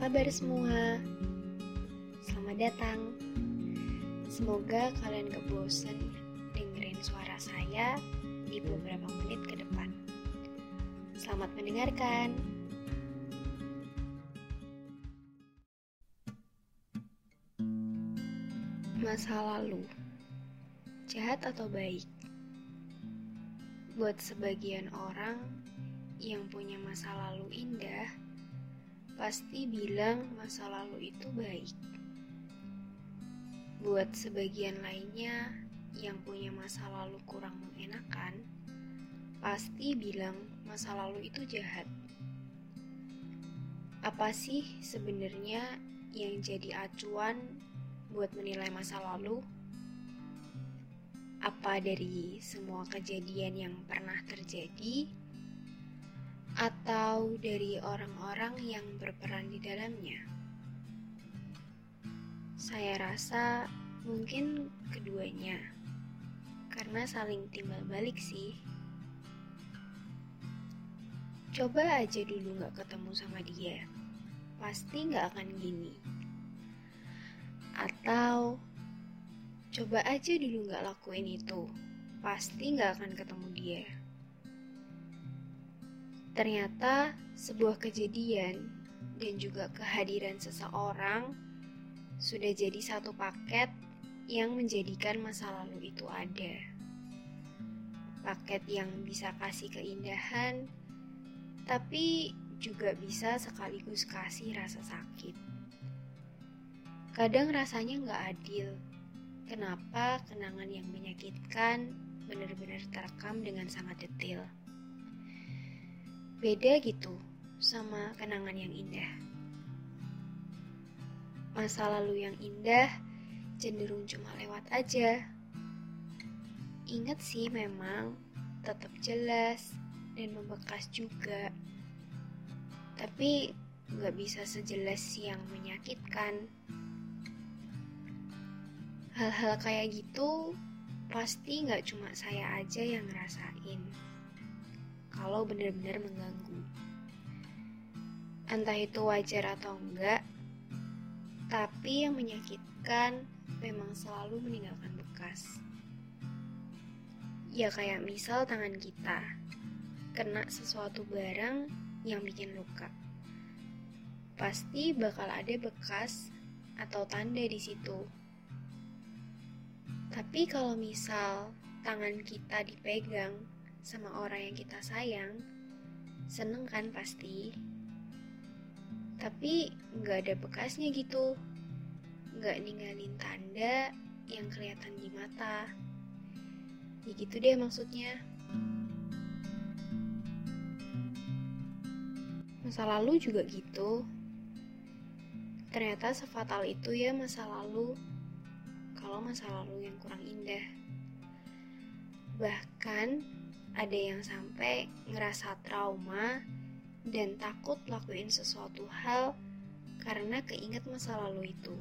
kabar semua? Selamat datang. Semoga kalian gak bosen dengerin suara saya di beberapa menit ke depan. Selamat mendengarkan. Masa lalu, jahat atau baik? Buat sebagian orang yang punya masa lalu indah, pasti bilang masa lalu itu baik. Buat sebagian lainnya yang punya masa lalu kurang mengenakan, pasti bilang masa lalu itu jahat. Apa sih sebenarnya yang jadi acuan buat menilai masa lalu? Apa dari semua kejadian yang pernah terjadi? Atau dari orang-orang yang berperan di dalamnya? Saya rasa mungkin keduanya, karena saling timbal balik sih. Coba aja dulu gak ketemu sama dia, pasti gak akan gini. Atau coba aja dulu gak lakuin itu, pasti gak akan ketemu dia. Ternyata sebuah kejadian dan juga kehadiran seseorang sudah jadi satu paket yang menjadikan masa lalu itu ada. Paket yang bisa kasih keindahan, tapi juga bisa sekaligus kasih rasa sakit. Kadang rasanya nggak adil. Kenapa kenangan yang menyakitkan benar-benar terekam dengan sangat detail? Beda gitu sama kenangan yang indah. Masa lalu yang indah cenderung cuma lewat aja. Ingat sih memang tetap jelas dan membekas juga. Tapi nggak bisa sejelas yang menyakitkan. Hal-hal kayak gitu pasti nggak cuma saya aja yang ngerasain kalau benar-benar mengganggu. Entah itu wajar atau enggak, tapi yang menyakitkan memang selalu meninggalkan bekas. Ya kayak misal tangan kita kena sesuatu barang yang bikin luka. Pasti bakal ada bekas atau tanda di situ. Tapi kalau misal tangan kita dipegang sama orang yang kita sayang, seneng kan pasti. Tapi nggak ada bekasnya gitu, nggak ninggalin tanda yang kelihatan di mata. Ya gitu deh maksudnya. Masa lalu juga gitu. Ternyata sefatal itu ya masa lalu. Kalau masa lalu yang kurang indah. Bahkan ada yang sampai ngerasa trauma dan takut lakuin sesuatu hal karena keinget masa lalu itu.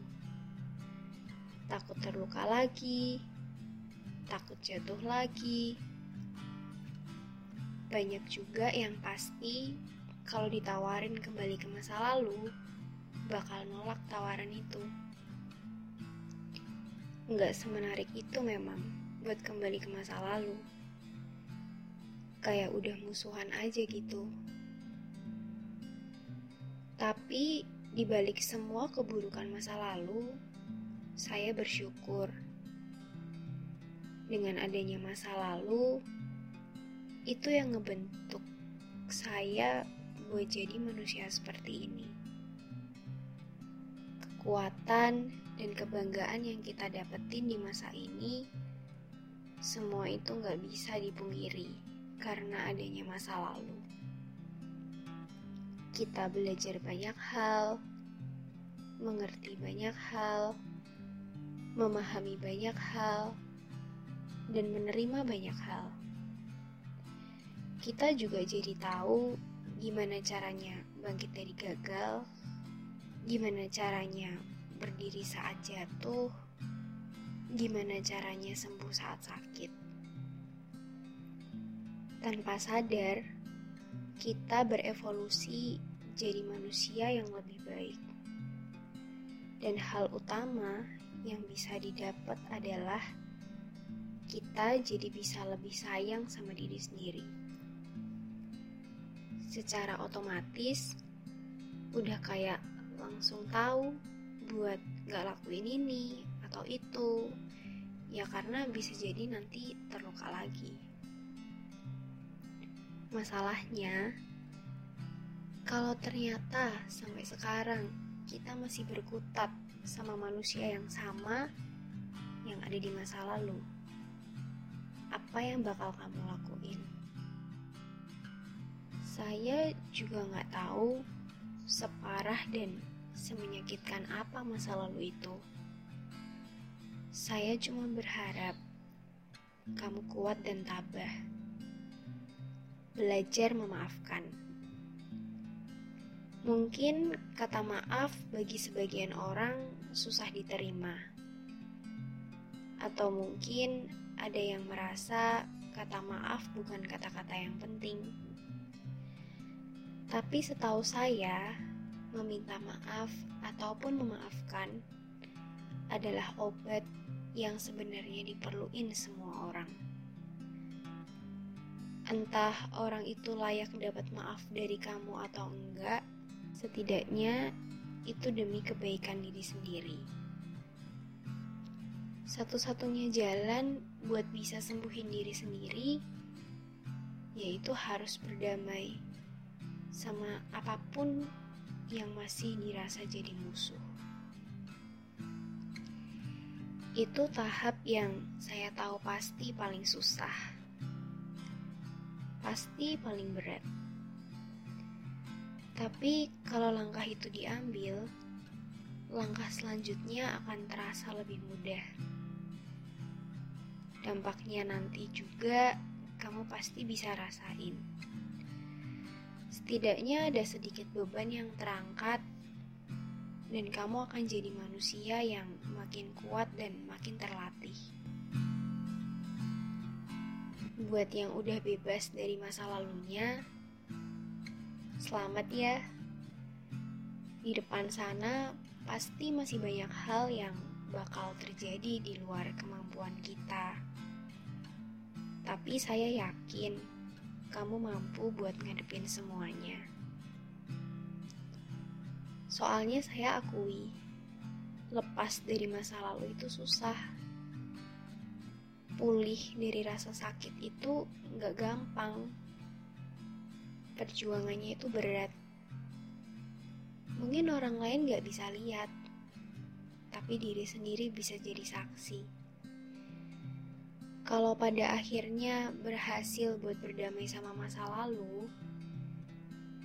Takut terluka lagi, takut jatuh lagi. Banyak juga yang pasti kalau ditawarin kembali ke masa lalu, bakal nolak tawaran itu. Nggak semenarik itu memang buat kembali ke masa lalu kayak udah musuhan aja gitu. Tapi dibalik semua keburukan masa lalu, saya bersyukur dengan adanya masa lalu itu yang ngebentuk saya buat jadi manusia seperti ini. Kekuatan dan kebanggaan yang kita dapetin di masa ini, semua itu nggak bisa dipungkiri karena adanya masa lalu. Kita belajar banyak hal, mengerti banyak hal, memahami banyak hal, dan menerima banyak hal. Kita juga jadi tahu gimana caranya bangkit dari gagal, gimana caranya berdiri saat jatuh, gimana caranya sembuh saat sakit. Tanpa sadar, kita berevolusi jadi manusia yang lebih baik. Dan hal utama yang bisa didapat adalah kita jadi bisa lebih sayang sama diri sendiri. Secara otomatis, udah kayak langsung tahu buat gak lakuin ini atau itu, ya karena bisa jadi nanti terluka lagi. Masalahnya, kalau ternyata sampai sekarang kita masih berkutat sama manusia yang sama yang ada di masa lalu, apa yang bakal kamu lakuin? Saya juga nggak tahu separah dan semenyakitkan apa masa lalu itu. Saya cuma berharap kamu kuat dan tabah. Belajar memaafkan. Mungkin kata maaf bagi sebagian orang susah diterima. Atau mungkin ada yang merasa kata maaf bukan kata-kata yang penting. Tapi setahu saya, meminta maaf ataupun memaafkan adalah obat yang sebenarnya diperluin semua orang. Entah orang itu layak dapat maaf dari kamu atau enggak, setidaknya itu demi kebaikan diri sendiri. Satu-satunya jalan buat bisa sembuhin diri sendiri yaitu harus berdamai sama apa pun yang masih dirasa jadi musuh. Itu tahap yang saya tahu pasti paling susah. Pasti paling berat. Tapi kalau langkah itu diambil, langkah selanjutnya akan terasa lebih mudah. Dampaknya nanti juga kamu pasti bisa rasain. Setidaknya ada sedikit beban yang terangkat dan kamu akan jadi manusia yang makin kuat dan makin terlatih. Buat yang udah bebas dari masa lalunya, selamat ya. Di depan sana pasti masih banyak hal yang bakal terjadi di luar kemampuan kita. Tapi saya yakin kamu mampu buat ngadepin semuanya. Soalnya saya akui, lepas dari masa lalu itu susah. Pulih dari rasa sakit itu nggak gampang. Perjuangannya itu berat. Mungkin orang lain nggak bisa lihat, tapi diri sendiri bisa jadi saksi kalau pada akhirnya berhasil buat berdamai sama masa lalu,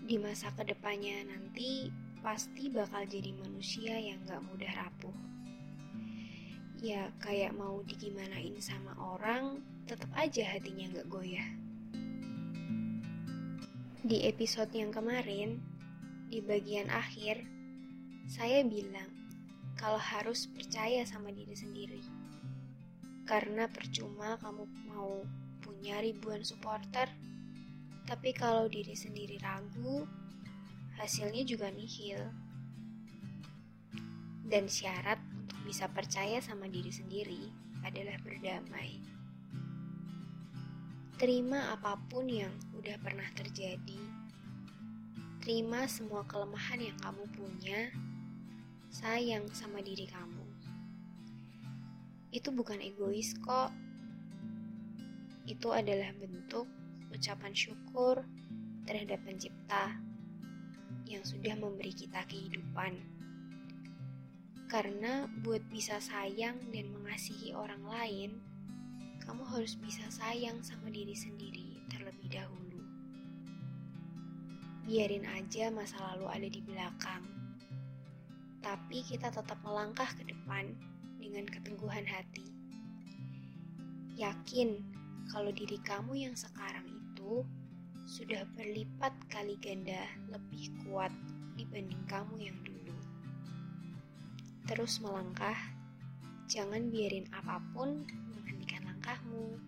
di masa ke depannya nanti pasti bakal jadi manusia yang gak mudah rapuh. Ya kayak mau digimanain sama orang, tetap aja hatinya gak goyah. Di episode yang kemarin, di bagian akhir, saya bilang kalau harus percaya sama diri sendiri karena percuma kamu mau punya ribuan supporter, tapi kalau diri sendiri ragu, hasilnya juga nihil. Dan syarat bisa percaya sama diri sendiri adalah berdamai. Terima apa pun yang udah pernah terjadi. Terima semua kelemahan yang kamu punya. Sayang sama diri kamu itu bukan egois kok. Itu adalah bentuk ucapan syukur terhadap pencipta yang sudah memberi kita kehidupan. Karena buat bisa sayang dan mengasihi orang lain, kamu harus bisa sayang sama diri sendiri terlebih dahulu. Biarin aja masa lalu ada di belakang, tapi kita tetap melangkah ke depan dengan keteguhan hati. Yakin kalau diri kamu yang sekarang itu sudah berlipat kali ganda lebih kuat dibanding kamu yang dulu. Terus melangkah, jangan biarin apa pun menghentikan langkahmu.